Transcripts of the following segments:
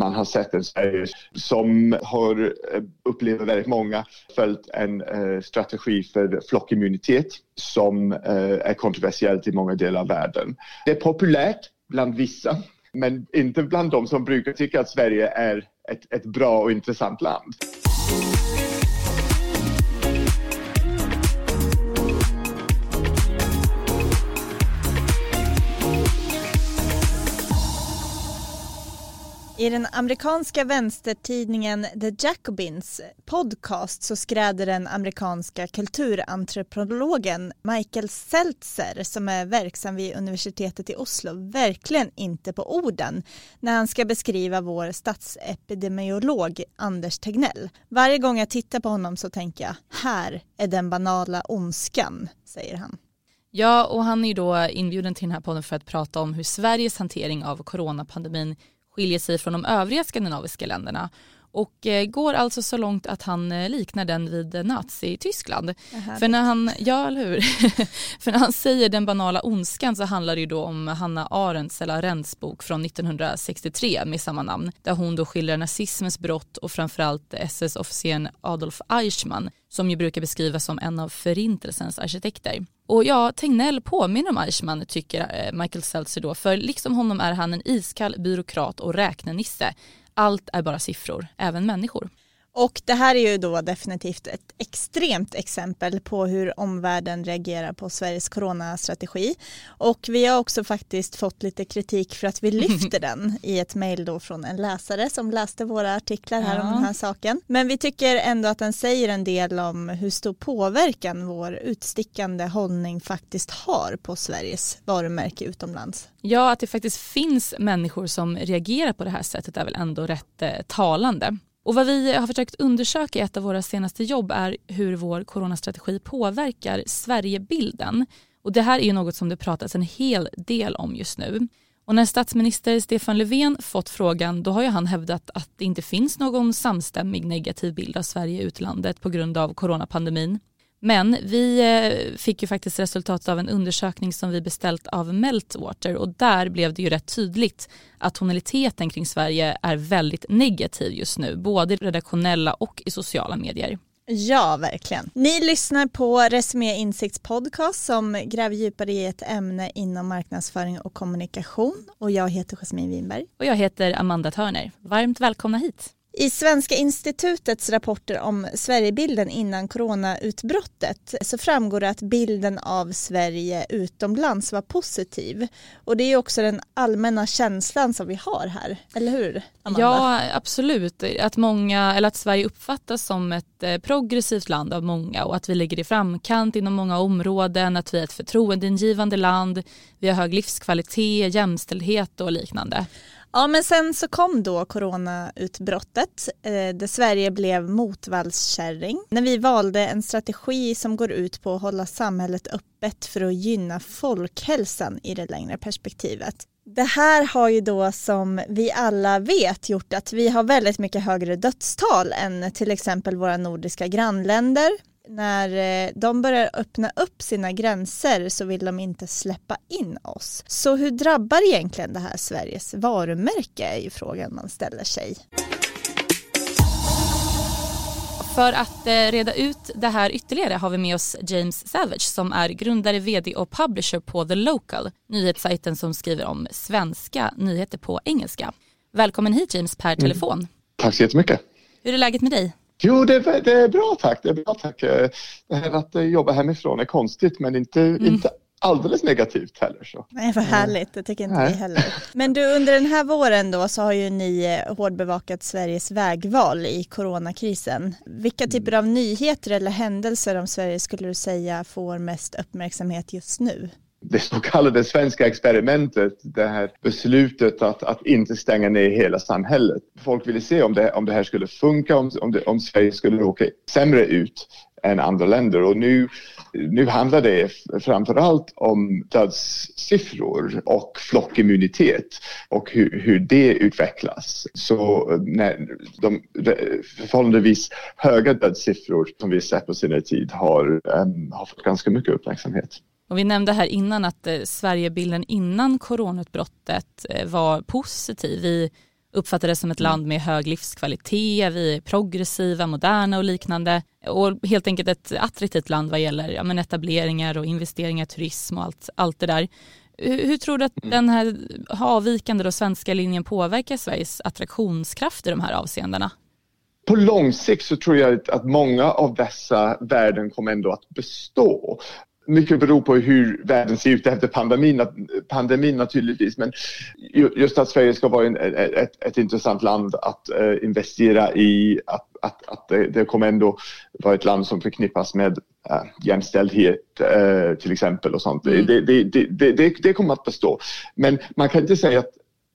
Man har sett en Sverige som har eh, upplevt väldigt många följt en eh, strategi för flockimmunitet som eh, är kontroversiellt i många delar av världen. Det är populärt bland vissa men inte bland de som brukar tycka att Sverige är ett, ett bra och intressant land. I den amerikanska vänstertidningen The Jacobins podcast så skräder den amerikanska kulturantropologen Michael Seltzer som är verksam vid universitetet i Oslo verkligen inte på orden när han ska beskriva vår statsepidemiolog Anders Tegnell. Varje gång jag tittar på honom så tänker jag här är den banala ondskan, säger han. Ja, och han är ju då inbjuden till den här podden för att prata om hur Sveriges hantering av coronapandemin skiljer sig från de övriga skandinaviska länderna och eh, går alltså så långt att han eh, liknar den vid Nazi-Tyskland. För när han, ja eller hur? För när han säger den banala ondskan så handlar det ju då om Hanna Arendts eller Arendts bok från 1963 med samma namn där hon då skildrar nazismens brott och framförallt SS-officeren Adolf Eichmann som ju brukar beskrivas som en av förintelsens arkitekter. Och ja, Tegnell påminner om Eichmann tycker eh, Michael Seltzer då, för liksom honom är han en iskall byråkrat och räknenisse. Allt är bara siffror, även människor. Och det här är ju då definitivt ett extremt exempel på hur omvärlden reagerar på Sveriges coronastrategi. Och vi har också faktiskt fått lite kritik för att vi lyfter den i ett mejl då från en läsare som läste våra artiklar här ja. om den här saken. Men vi tycker ändå att den säger en del om hur stor påverkan vår utstickande hållning faktiskt har på Sveriges varumärke utomlands. Ja, att det faktiskt finns människor som reagerar på det här sättet är väl ändå rätt eh, talande. Och vad vi har försökt undersöka i ett av våra senaste jobb är hur vår coronastrategi påverkar Sverigebilden. Och det här är ju något som det pratas en hel del om just nu. Och när statsminister Stefan Löfven fått frågan då har ju han hävdat att det inte finns någon samstämmig negativ bild av Sverige i utlandet på grund av coronapandemin. Men vi eh, fick ju faktiskt resultatet av en undersökning som vi beställt av Meltwater och där blev det ju rätt tydligt att tonaliteten kring Sverige är väldigt negativ just nu, både redaktionella och i sociala medier. Ja, verkligen. Ni lyssnar på Resumé Insikts podcast som gräver djupare i ett ämne inom marknadsföring och kommunikation och jag heter Jasmin Winberg. Och jag heter Amanda Törner. Varmt välkomna hit. I Svenska institutets rapporter om Sverigebilden innan coronautbrottet så framgår det att bilden av Sverige utomlands var positiv. Och det är också den allmänna känslan som vi har här, eller hur? Amanda? Ja, absolut. Att, många, eller att Sverige uppfattas som ett eh, progressivt land av många och att vi ligger i framkant inom många områden, att vi är ett förtroendeingivande land, vi har hög livskvalitet, jämställdhet och liknande. Ja men sen så kom då coronautbrottet eh, där Sverige blev motvallskärring. När vi valde en strategi som går ut på att hålla samhället öppet för att gynna folkhälsan i det längre perspektivet. Det här har ju då som vi alla vet gjort att vi har väldigt mycket högre dödstal än till exempel våra nordiska grannländer när eh, de börjar öppna upp sina gränser så vill de inte släppa in oss. Så hur drabbar egentligen det här Sveriges varumärke är ju frågan man ställer sig. För att eh, reda ut det här ytterligare har vi med oss James Savage som är grundare, vd och publisher på The Local, nyhetssajten som skriver om svenska nyheter på engelska. Välkommen hit James per mm. telefon. Mm. Tack så jättemycket. Hur är läget med dig? Jo, det, det, är bra tack. Det är bra tack. Eh, det här att eh, jobba hemifrån är konstigt men inte, mm. inte alldeles negativt heller. Så. Nej, vad härligt. Det tycker inte Nej. vi heller. Men du, under den här våren då så har ju ni eh, hårdbevakat Sveriges vägval i coronakrisen. Vilka mm. typer av nyheter eller händelser om Sverige skulle du säga får mest uppmärksamhet just nu? Det så kallade svenska experimentet, det här beslutet att, att inte stänga ner hela samhället. Folk ville se om det, om det här skulle funka, om, om, det, om Sverige skulle råka sämre ut än andra länder och nu, nu handlar det framförallt om dödssiffror och flockimmunitet och hur, hur det utvecklas. Så när de förhållandevis höga dödssiffror som vi sett på senare tid har, um, har fått ganska mycket uppmärksamhet. Och vi nämnde här innan att eh, Sverigebilden innan coronautbrottet eh, var positiv. Vi uppfattades som ett land med hög livskvalitet, vi är progressiva, moderna och liknande och helt enkelt ett attraktivt land vad gäller ja, men etableringar och investeringar, turism och allt, allt det där. Hur, hur tror du att mm. den här avvikande då svenska linjen påverkar Sveriges attraktionskraft i de här avseendena? på lång sikt så tror jag att många av dessa värden kommer ändå att bestå mycket beror på hur världen ser ut efter pandemin, pandemin naturligtvis. Men just att Sverige ska vara en, ett, ett intressant land att uh, investera i, att, att, att det, det, kommer ändå vara ett land som förknippas med uh, jämställdhet uh, till exempel och sånt. Mm. Det, det, det, det, kommer att bestå. Men man kan inte säga att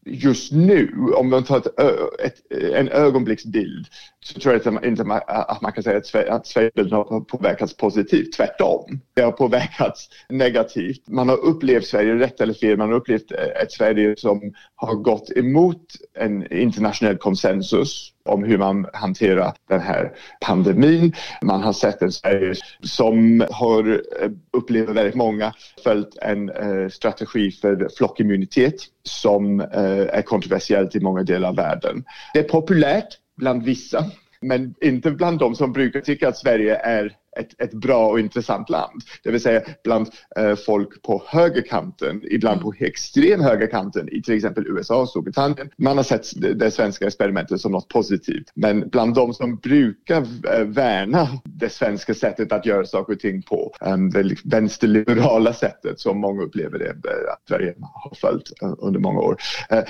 just nu, om man tar ett, ett, en ögonblicksbild, så tror jag inte att man kan säga att, att Sverigebilden har påverkats positivt. Tvärtom. Det har påverkats negativt. Man har upplevt Sverige, rätt eller fel, man har upplevt eh, ett Sverige som har gått emot en internationell konsensus om hur man hanterar den här pandemin. Man har sett en Sverige som har eh, upplever upplevt väldigt många följt en eh, strategi för flockimmunitet som eh, är kontroversiellt i många delar av världen. Det är populärt bland vissa men inte bland de som brukar tycka att Sverige är ett, ett bra och intressant land. Det vill säga bland eh, folk på högerkanten, ibland på extrem högerkanten i till exempel USA och Storbritannien. Man har sett det, det svenska experimentet som något positivt. Men bland de som brukar eh, värna det svenska sättet att göra saker och ting på, eh, det vänsterliberala sättet som många upplever det, eh, att Sverige har följt eh, under många år. Eh,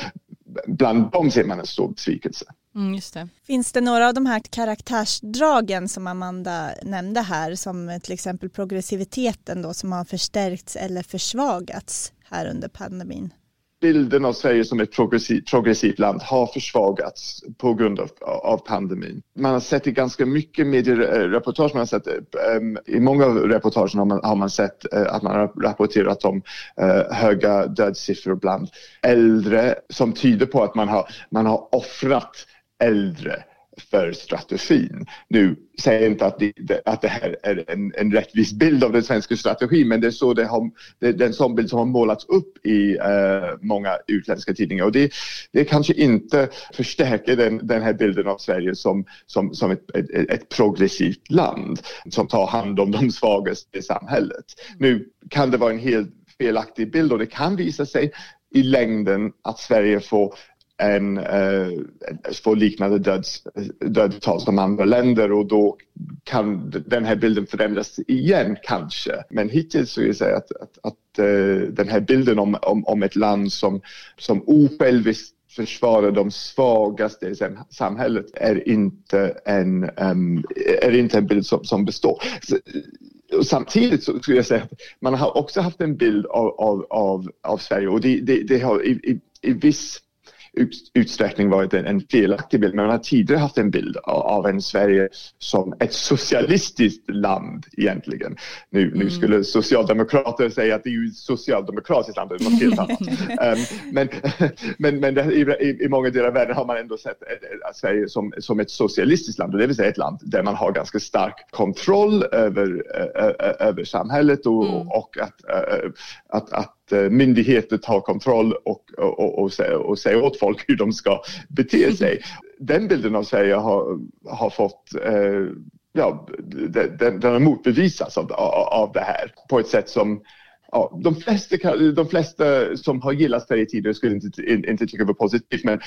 bland dem ser man en stor besvikelse. Mm, det. Finns det några av de här karaktärsdragen som Amanda nämnde här som till exempel progressiviteten då som har förstärkts eller försvagats här under pandemin? bilden av Sverige som ett progressivt, progressivt land har försvagats på grund av, av, pandemin. Man har sett i ganska mycket mediereportage, man har sett, um, i många av reportagen har man, har man sett uh, att man har rapporterat om uh, höga dödssiffror bland äldre som tyder på att man har, man har offrat äldre för strategin. Nu säger jag inte att det, att det här är en, en rättvis bild av den svenska strategin men det är, så det har, det är en sån bild som har målats upp i uh, många utländska tidningar och det, det kanske inte förstärker den, den här bilden av Sverige som, som, som ett, ett, ett progressivt land som tar hand om de svagaste i samhället. Nu kan det vara en helt felaktig bild och det kan visa sig i längden att Sverige får en, eh, få liknande döds, dödstal som andra länder och då kan den här bilden förändras igen kanske. Men hittills så vill jag säga att, att, att eh, den här bilden om, om, om ett land som, som osjälviskt försvarar de svagaste i samhället är inte en, um, är inte en bild som, som består. Så, samtidigt så skulle jag säga att man har också haft en bild av, av, av, av Sverige och det, det, det har i, i, i viss utsträckning varit en, en felaktig bild. Men man har tidigare haft en bild av, av en Sverige som ett socialistiskt land egentligen. Nu, mm. nu skulle socialdemokrater säga att det är ju socialdemokratiskt land, det är något helt annat. um, men men, men det, i, i, många delar av världen har man ändå sett äh, Sverige som, som ett socialistiskt land, det vill säga ett land där man har ganska stark kontroll över, äh, över samhället och, mm. och att, äh, att, att Eh, myndigheter tar kontroll och, och, och, och, säger åt folk hur de ska bete sig. Den bilden av Sverige har, har fått eh, ja, den, den har motbevisats av, av det här på ett sätt som ja, de, flesta, de flesta som har gillat Sverige tidigare skulle inte, inte tycka var positivt men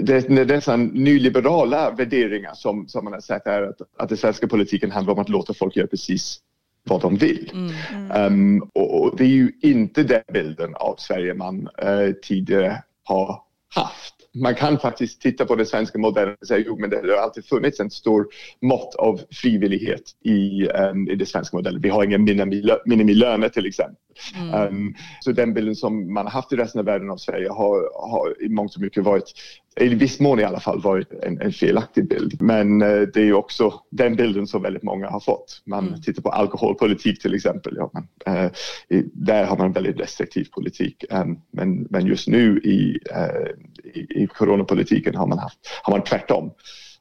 det är dessa nyliberala värderingar som, som man har sett är att, att den svenska politiken handlar om att låta folk göra precis vad de vill. Mm. Um, och, det är ju inte den bilden av Sverige man uh, tidigare har haft. Man kan faktiskt titta på den svenska modellen och säga jo men det har alltid funnits en stor mått av frivillighet i, um, i den svenska modellen. Vi har inga minimilöner till exempel. Mm. Um, så den bilden som man har haft i resten av världen av Sverige har, har i mångt och mycket varit i viss mån i alla fall varit en, en felaktig bild. Men eh, det är ju också den bilden som väldigt många har fått. Man mm. tittar på alkoholpolitik till exempel. Ja, man, eh, där har man väldigt restriktiv politik. Um, men, men just nu i, eh, i, i coronapolitiken har man, haft, har man tvärtom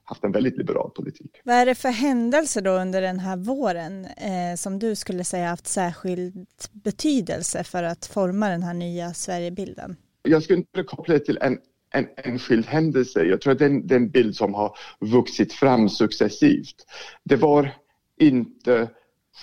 haft en väldigt liberal politik. Vad är det för händelser då under den här våren eh, som du skulle säga haft särskild betydelse för att forma den här nya Sverigebilden? Jag skulle inte koppla det till en en enskild händelse. Jag tror att det är en bild som har vuxit fram successivt. Det var inte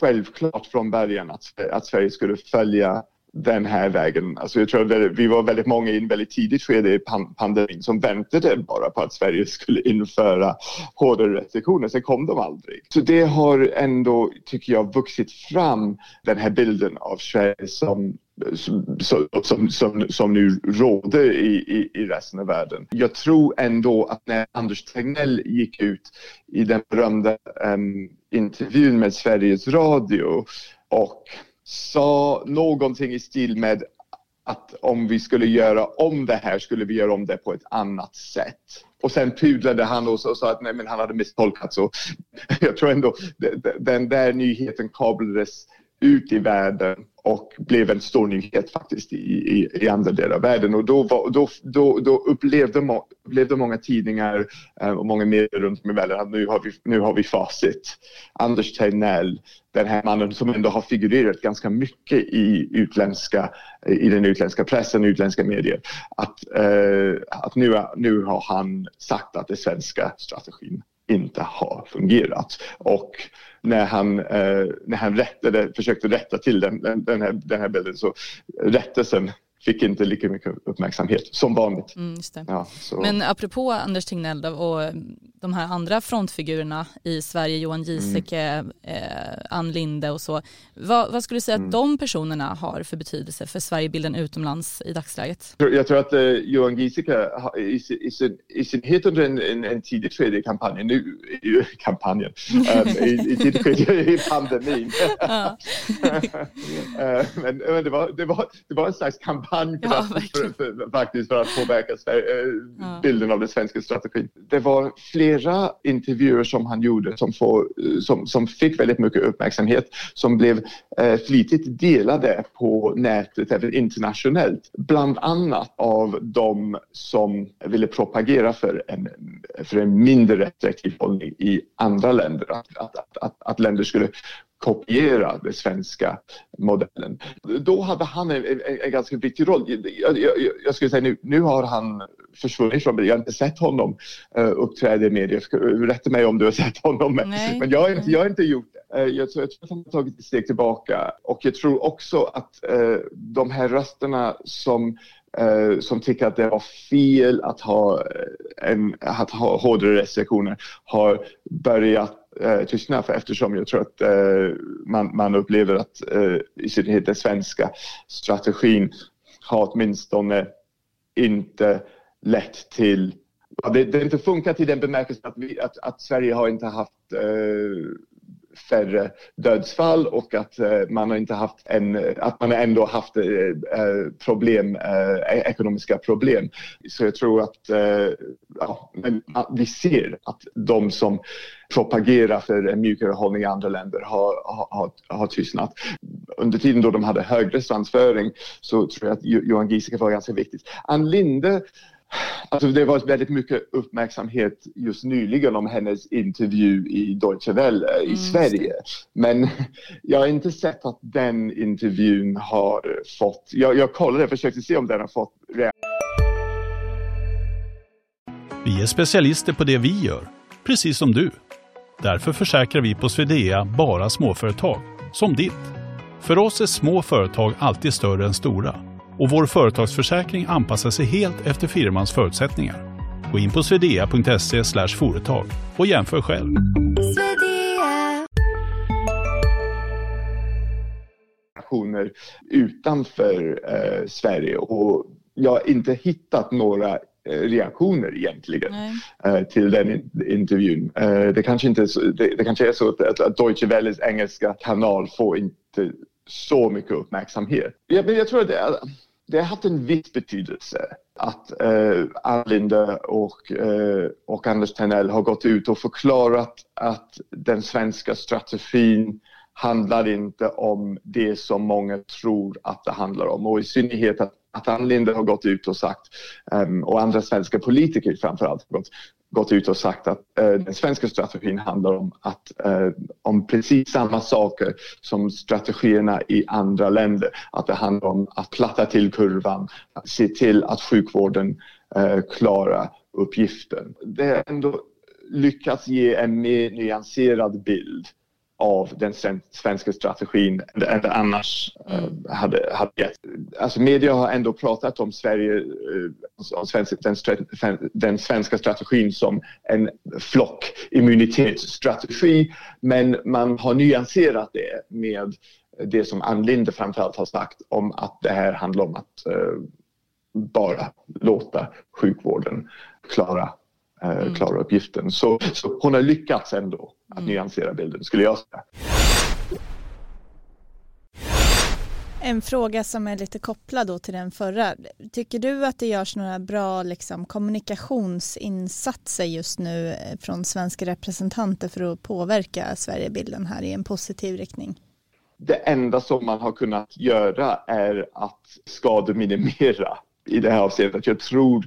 självklart från början att, att Sverige skulle följa den här vägen. Alltså jag tror att vi var väldigt många i en väldigt tidigt skede i pandemin som väntade bara på att Sverige skulle införa hårdare restriktioner. Sen kom de aldrig. Så det har ändå, tycker jag, vuxit fram den här bilden av Sverige som som, som, som, som nu råder i, i, i resten av världen. Jag tror ändå att när Anders Tegnell gick ut i den berömda um, intervjun med Sveriges Radio och sa någonting i stil med att om vi skulle göra om det här skulle vi göra om det på ett annat sätt. Och sen pudlade han och sa att nej, men han hade misstolkat. Så jag tror ändå den där nyheten kablades ut i världen och blev en stor nyhet faktiskt i, i, i andra delar av världen. Och då, var, då, då, då upplevde, må, upplevde många tidningar eh, och många medier runt om i världen att nu har vi, nu har vi facit. Anders Tegnell, den här mannen som ändå har figurerat ganska mycket i, utländska, i den utländska pressen och utländska medier. Att, eh, att nu, nu har han sagt att den svenska strategin inte har fungerat. Och när han, eh, när han rättade, försökte rätta till den, den, här, den här bilden så rättelsen fick inte lika mycket uppmärksamhet som vanligt. Mm, ja, Men apropå Anders Tegnell och de här andra frontfigurerna i Sverige, Johan Giesecke, mm. eh, Ann Linde och så. Vad, vad skulle du säga mm. att de personerna har för betydelse för Sverigebilden utomlands i dagsläget? Jag tror att eh, Johan Giesecke i, i, sin, i sin het under en, en, en tidig skede i kampanjen, nu i kampanjen, um, i, i tidigt skede i pandemin. uh, men, men det, var, det, var, det var en slags kampanj för, ja, att, för, för, faktiskt för att påverka Sverige, uh, ja. bilden av den svenska strategin. Det var fler flera intervjuer som han gjorde som, får, eh, som, som fick väldigt mycket uppmärksamhet som blev eh, flitigt delade på nätet även internationellt. Bland annat av de som ville propagera för en, för en mindre restriktiv hållning i andra länder. Att, att, att, att länder skulle kopiera den svenska modellen. Då hade han en, en, en ganska viktig roll. Jag, jag, jag, skulle säga nu, nu har han försvunnit från. Jag har inte sett honom uh, uppträda i media. Rätta mig om du har sett honom. Nej. Men jag har, inte, jag har inte gjort det. Uh, jag, tror, jag tror att han har tagit ett steg tillbaka. Och jag tror också att uh, de här rösterna som som tycker att det var fel att ha, en, att ha hårdare restriktioner har börjat eh, tystna eftersom jag tror att eh, man, man upplever att eh, i synnerhet den svenska strategin har åtminstone inte lett till det, det har inte funkat i den bemärkelsen att, vi, att, att Sverige har inte haft eh, färre dödsfall och att eh, man har inte haft en, att man ändå haft eh, eh, problem, eh, e-, ekonomiska problem. Så jag tror att eh, ja, men vi ser att de som propagerar för en mjukare hållning i andra länder har, har, har tystnat. Under tiden då de hade högre svansföring så tror jag att Johan Giesecke var ganska viktigt. Ann Linde Alltså det var väldigt mycket uppmärksamhet just nyligen om hennes intervju i Deutsche Welle i mm, Sverige. Men jag har inte sett att den intervjun har fått... Jag, jag kollade och försökte se om den har fått Vi är specialister på det vi gör, precis som du. Därför försäkrar vi på Swedea bara småföretag, som ditt. För oss är små företag alltid större än stora och vår företagsförsäkring anpassar sig helt efter firmans förutsättningar. Gå in på swedea.se företag och jämför själv. utanför eh, Sverige och jag har inte hittat några eh, reaktioner egentligen eh, till den intervjun. Eh, det, kanske inte är så, det, det kanske är så att, att Deutsche Welles engelska kanal får inte så mycket uppmärksamhet. Ja, men jag tror att det är, det har haft en viss betydelse att eh, Ann och, eh, och Anders Tegnell har gått ut och förklarat att den svenska strategin handlar inte om det som många tror att det handlar om. Och i synnerhet att att Ann Linde har gått ut och sagt, um, och andra svenska politiker framförallt, gått, gått ut och sagt att eh, den svenska strategin handlar om, att, eh, om precis samma saker som strategierna i andra länder. Att det handlar om att platta till kurvan, att se till att sjukvården eh, klarar uppgiften. Det har ändå lyckats ge en mer nyanserad bild av den svenska strategin än det annars mm. hade, hade gett. Alltså media har ändå pratat om Sverige, eh, om svensk, den, den, svenska strategin som en flockimmunitetsstrategi men man har nyanserat det med det som Ann Linde framförallt har sagt om att det här handlar om att uh, bara låta sjukvården klara Eh, mm. klara uppgiften. Så, så, hon har lyckats ändå att mm. nyansera bilden skulle jag säga. En fråga som är lite kopplad då till den förra. Tycker du att det görs några bra liksom, kommunikationsinsatser just nu eh, från svenska representanter för att påverka Sverigebilden här i en positiv riktning? Det enda som man har kunnat göra är att skademinimera i det här avseendet. Jag tror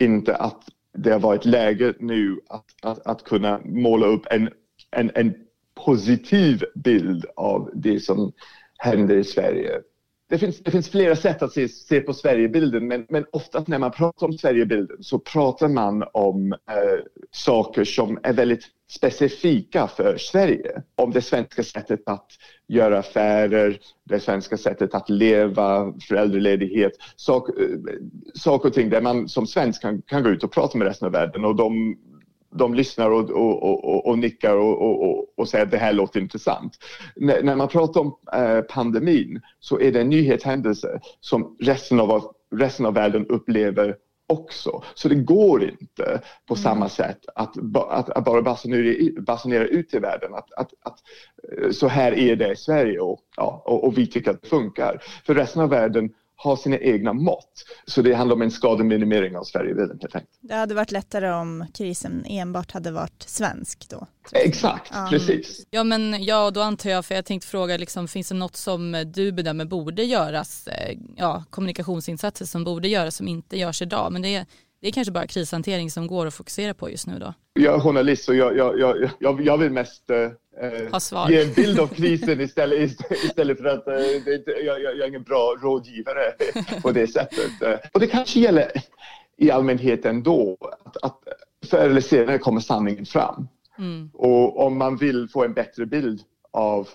inte att det har varit läge nu att, att, att kunna måla upp en, en, en positiv bild av det som händer i Sverige. Det finns, det finns flera sätt att se, se på Sverigebilden men, men oftast när man pratar om Sverigebilden så pratar man om eh, saker som är väldigt specifika för Sverige. Om det svenska sättet att göra affärer, det svenska sättet att leva, föräldraledighet, sak, eh, saker och ting där man som svensk kan, kan gå ut och prata med resten av världen och de de lyssnar och, och, och, och nickar och, säger att det här låter intressant. N när man pratar om eh, pandemin så är det en nyhetshändelse som resten av, resten av världen upplever också. Så det går inte på mm. samma sätt att, att, att bara basunera, basunera ut till världen att, att, att, eh, så här är det i Sverige och, ja, och, och vi tycker att det funkar. För resten av världen har sina egna mått. Så det handlar om en skademinimering av Sverigebilden helt enkelt. Det hade varit lättare om krisen enbart hade varit svensk då? Exakt, ja. precis. Ja men ja, då antar jag, för jag tänkte fråga, liksom, finns det något som du bedömer borde göras, eh, ja, kommunikationsinsatser som borde göras som inte görs idag, men det är, det är kanske bara krishantering som går att fokusera på just nu då? Jag är journalist och jag, jag, jag, jag vill mest eh, ge en bild av krisen istället, istället för att eh, det, jag, jag, är ingen bra rådgivare på det sättet. Och det kanske gäller i allmänhet ändå att, att förr eller senare kommer sanningen fram. Mm. Och om man vill få en bättre bild av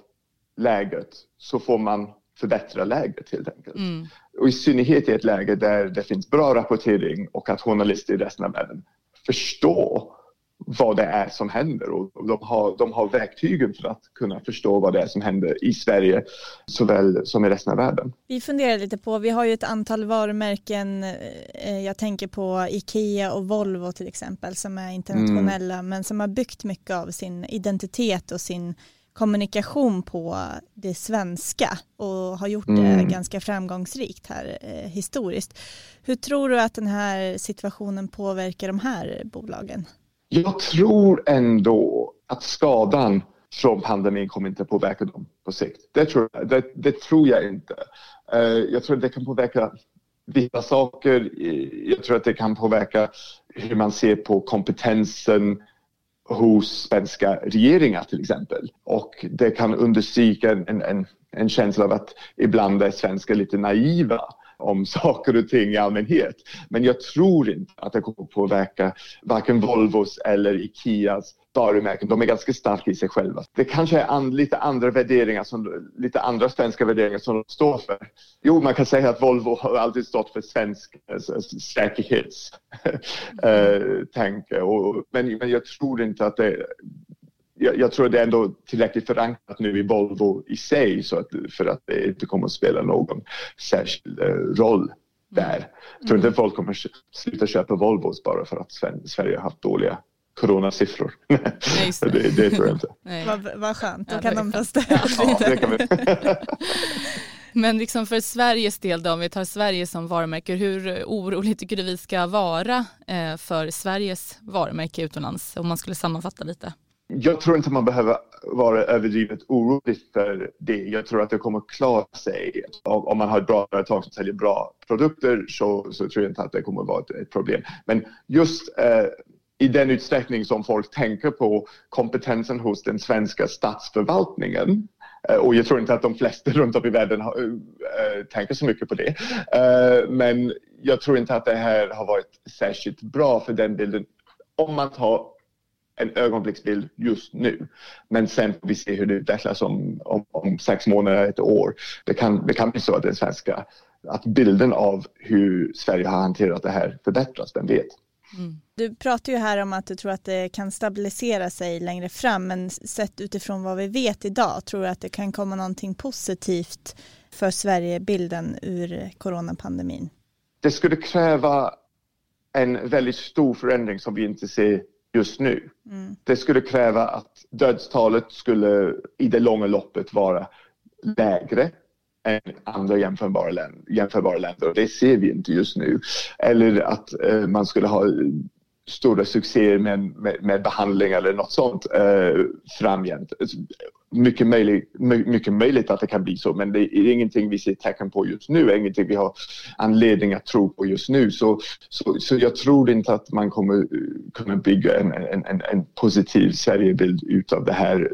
läget så får man förbättra läget helt enkelt. Mm. Och i synnerhet i ett läge där det finns bra rapportering och att journalister i resten av världen förstår vad det är som händer och de har, de har verktygen för att kunna förstå vad det är som händer i Sverige såväl som i resten av världen. Vi funderar lite på, vi har ju ett antal varumärken, eh, jag tänker på Ikea och Volvo till exempel som är internationella mm. men som har byggt mycket av sin identitet och sin kommunikation på det svenska och har gjort det mm. ganska framgångsrikt här eh, historiskt. Hur tror du att den här situationen påverkar de här bolagen? Jag tror ändå att skadan från pandemin kommer inte påverka dem på sikt. Det tror, jag, det, det tror jag inte. Uh, jag tror att det kan påverka vissa saker. Jag tror att det kan påverka hur man ser på kompetensen hos svenska regeringar till exempel. Och det kan understryka en, en, en känsla av att ibland är svenskar lite naiva om saker och ting i allmänhet. Men jag tror inte att det kommer påverka varken Volvos eller Ikeas varumärken. De är ganska starka i sig själva. Det kanske är an, lite andra värderingar, som, lite andra svenska värderingar som de står för. Jo, man kan säga att Volvo har alltid stått för svensk alltså, säkerhetstänk. Eh, mm. men, men jag tror inte att det jag, jag, tror det är ändå tillräckligt förankrat nu i Volvo i sig så att, för att det inte kommer att spela någon särskild eh, roll där. Jag tror inte folk kommer sluta köpa Volvos bara för att Sverige har haft dåliga coronasiffror. Nej, det, det, tror jag inte. Vad, vad skönt, då ja, kan de rösta ja, det kan vi. Men liksom för Sveriges del då, om vi tar Sverige som varumärke, hur orolig tycker du vi ska vara eh, för Sveriges varumärke utomlands om man skulle sammanfatta lite? Jag tror inte man behöver vara överdrivet orolig för det. Jag tror att det kommer klara sig. Om man har ett bra företag som säljer bra produkter så, så tror jag inte att det kommer vara ett, ett problem. Men just eh, i den utsträckning som folk tänker på kompetensen hos den svenska statsförvaltningen eh, och jag tror inte att de flesta runt om i världen har, äh, tänker så mycket på det. Äh, men jag tror inte att det här har varit särskilt bra för den bilden. Om man tar en ögonblicksbild just nu. Men sen får vi se hur det utvecklas om, om, om sex månader, ett år. Det kan, det kan bli så att den svenska, att bilden av hur Sverige har hanterat det här förbättras, vem vet. Mm. Du pratar ju här om att du tror att det kan stabilisera sig längre fram, men sett utifrån vad vi vet idag, tror du att det kan komma någonting positivt för Sverigebilden ur coronapandemin? Det skulle kräva en väldigt stor förändring som vi inte ser just nu. Mm. Det skulle kräva att dödstalet skulle i det långa loppet vara lägre än andra jämförbara länder, jämförbara länder och det ser vi inte just nu. Eller att eh, man skulle ha stora succéer med, med, med behandling eller något sånt eh, framgent. Mycket möjligt, mycket möjligt att det kan bli så men det är ingenting vi ser tecken på just nu, ingenting vi har anledning att tro på just nu. Så, så, så jag tror inte att man kommer eh, kunna bygga en, en, en, en positiv Sverigebild utav det här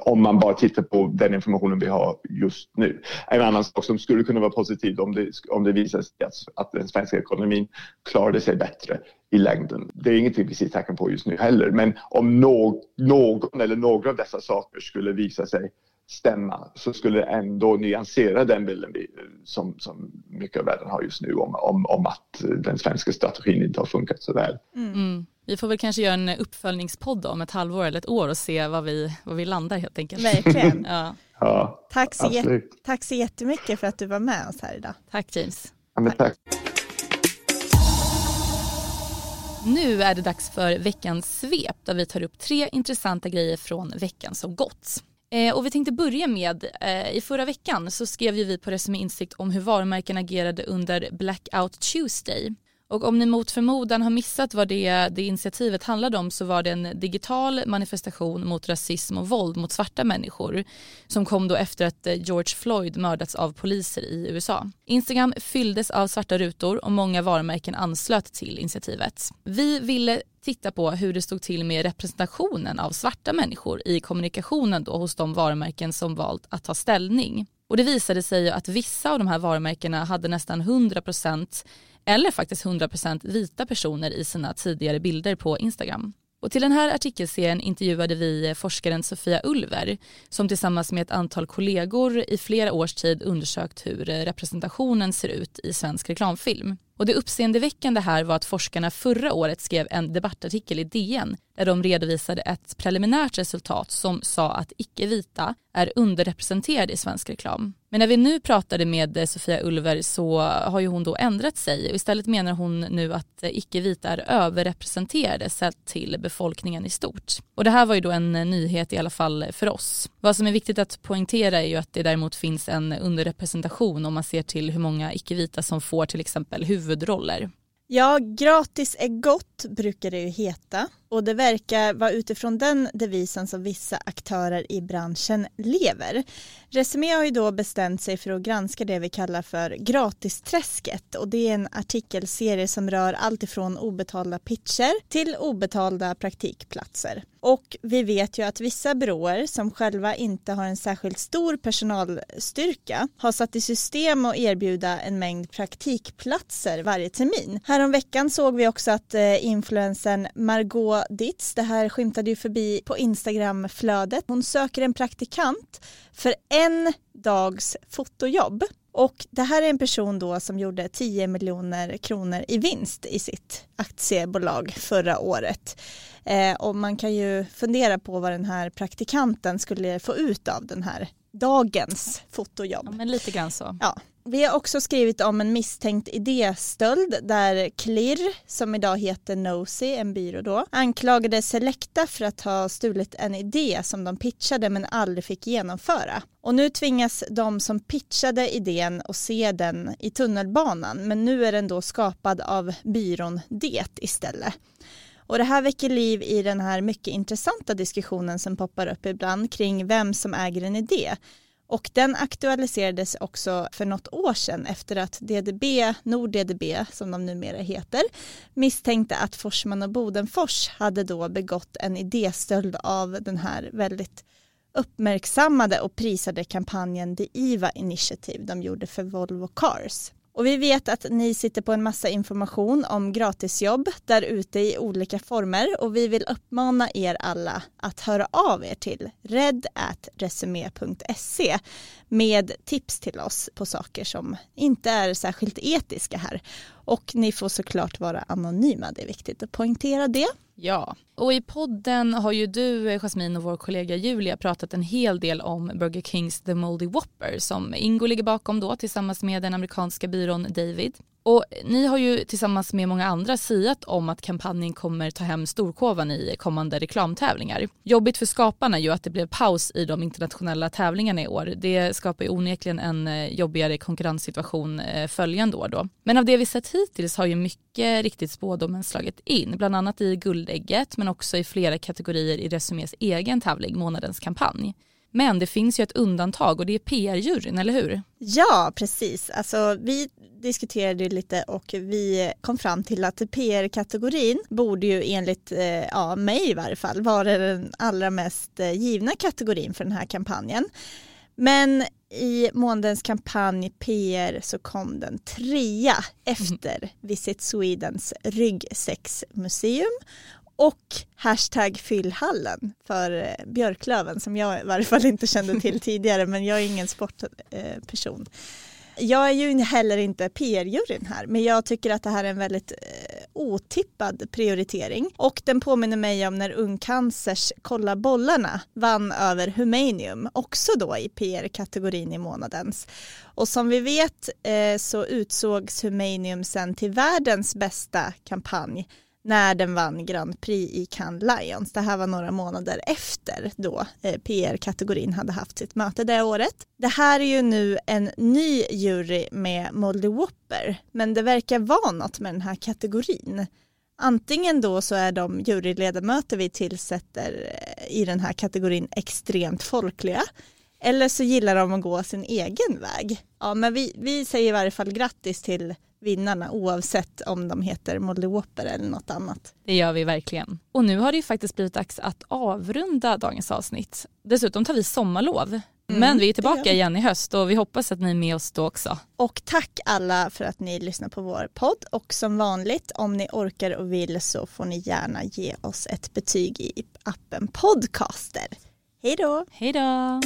om man bara tittar på den informationen vi har just nu. En annan sak som skulle kunna vara positiv om det, om det visar sig att, att den svenska ekonomin klarade sig bättre i längden. Det är ingenting vi ser tecken på just nu heller, men om no någon eller några av dessa saker skulle visa sig stämma så skulle det ändå nyansera den bilden vi, som, som mycket av världen har just nu om, om, om att den svenska strategin inte har funkat så väl. Mm. mm. Vi får väl kanske göra en uppföljningspodd om ett halvår eller ett år och se vad vi, vad vi landar helt enkelt. Verkligen. ja. Ja, tack, så absolut. tack så jättemycket för att du var med oss här idag. Tack James. Ja, men tack. Nu är det dags för veckans svep där vi tar upp tre intressanta grejer från veckan som gått. Eh, och vi tänkte börja med, eh, i förra veckan så skrev ju vi på Resumé Insikt om hur varumärken agerade under Blackout Tuesday. Och om ni mot förmodan har missat vad det, det initiativet handlade om så var det en digital manifestation mot rasism och våld mot svarta människor som kom då efter att eh, George Floyd mördats av poliser i USA. Instagram fylldes av svarta rutor och många varumärken anslöt till initiativet. Vi ville titta på hur det stod till med representationen av svarta människor i kommunikationen då hos de varumärken som valt att ta ställning. Och det visade sig att vissa av de här varumärkena hade nästan 100 eller faktiskt 100% vita personer i sina tidigare bilder på Instagram. Och till den här artikelserien intervjuade vi eh, forskaren Sofia Ulver som tillsammans med ett antal kollegor i flera års tid undersökt hur eh, representationen ser ut i svensk reklamfilm. Och det uppseendeväckande här var att forskarna förra året skrev en debattartikel i DN där de redovisade ett preliminärt resultat som sa att icke-vita är underrepresenterade i svensk reklam. Men när vi nu pratade med eh, Sofia Ulver så har ju hon då ändrat sig och istället menar hon nu att eh, icke-vita är överrepresenterade sett till befolkningen i stort. Och det här var ju då en eh, nyhet i alla fall för oss. Vad som är viktigt att poängtera är ju att det däremot finns en underrepresentation om man ser till hur många icke-vita som får till exempel huvud huvudroller. Ja, gratis är gott brukar det ju heta och det verkar vara utifrån den devisen som vissa aktörer i branschen lever. Resumé har ju då bestämt sig för att granska det vi kallar för gratisträsket och det är en artikelserie som rör allt ifrån obetalda pitcher till obetalda praktikplatser. Och vi vet ju att vissa byråer som själva inte har en särskilt stor personalstyrka har satt i system att erbjuda en mängd praktikplatser varje termin. Häromveckan såg vi också att eh, influensen Margot Ditz, det här skymtade ju förbi på Instagramflödet. Hon söker en praktikant för en dags fotojobb. Och det här är en person då som gjorde 10 miljoner kronor i vinst i sitt aktiebolag förra året. Eh, och man kan ju fundera på vad den här praktikanten skulle få ut av den här dagens fotojobb. Ja, men lite grann så. Ja, vi har också skrivit om en misstänkt idéstöld där Klirr, som idag heter Nosy, en byrå då, anklagade Selecta för att ha stulit en idé som de pitchade men aldrig fick genomföra. Och nu tvingas de som pitchade idén att se den i tunnelbanan men nu är den då skapad av byrån Det istället. Och det här väcker liv i den här mycket intressanta diskussionen som poppar upp ibland kring vem som äger en idé. Och den aktualiserades också för något år sedan efter att DDB, NordDDB som de numera heter, misstänkte att Forsman och Bodenfors hade då begått en idéstöld av den här väldigt uppmärksammade och prisade kampanjen The IVA Initiative de gjorde för Volvo Cars. Och vi vet att ni sitter på en massa information om gratisjobb där ute i olika former och vi vill uppmana er alla att höra av er till redatresumé.se med tips till oss på saker som inte är särskilt etiska här. Och ni får såklart vara anonyma, det är viktigt att poängtera det. Ja, och i podden har ju du, eh, Jasmine och vår kollega Julia pratat en hel del om Burger Kings The Moldy Whopper som Ingo ligger bakom då tillsammans med den amerikanska byrån David. Och ni har ju tillsammans med många andra siat om att kampanjen kommer ta hem storkovan i kommande reklamtävlingar. Jobbigt för skaparna är ju att det blev paus i de internationella tävlingarna i år. Det skapar ju onekligen en eh, jobbigare konkurrenssituation eh, följande år då. Men av det vi sett hittills har ju mycket riktigt spådomen slagit in, bland annat i guldägget men också i flera kategorier i Resumés egen tävling, månadens kampanj. Men det finns ju ett undantag och det är PR-juryn, eller hur? Ja, precis. Alltså, vi diskuterade lite och vi kom fram till att PR-kategorin borde ju enligt eh, ja, mig i varje fall vara den allra mest eh, givna kategorin för den här kampanjen. Men i månadens kampanj PR så kom den trea efter Visit Swedens ryggsäcksmuseum och hashtag fyllhallen för eh, Björklöven som jag i varje fall inte kände till tidigare men jag är ingen sportperson. Jag är ju heller inte PR-juryn här men jag tycker att det här är en väldigt eh, otippad prioritering och den påminner mig om när Ungcancers Kolla bollarna vann över Humanium också då i PR-kategorin i månadens. Och som vi vet eh, så utsågs Humanium sen till världens bästa kampanj när den vann Grand Prix i Cannes Lions. Det här var några månader efter då eh, PR-kategorin hade haft sitt möte det året. Det här är ju nu en ny jury med Molly Whopper, men det verkar vara något med den här kategorin. Antingen då så är de juryledamöter vi tillsätter eh, i den här kategorin extremt folkliga eller så gillar de att gå sin egen väg. Ja, men vi, vi säger i varje fall grattis till vinnarna oavsett om de heter Molly Whopper eller något annat. Det gör vi verkligen. Och nu har det ju faktiskt blivit dags att avrunda dagens avsnitt. Dessutom tar vi sommarlov. Mm, Men vi är tillbaka igen i höst och vi hoppas att ni är med oss då också. Och tack alla för att ni lyssnar på vår podd och som vanligt om ni orkar och vill så får ni gärna ge oss ett betyg i appen Podcaster. Hej då! Hej då!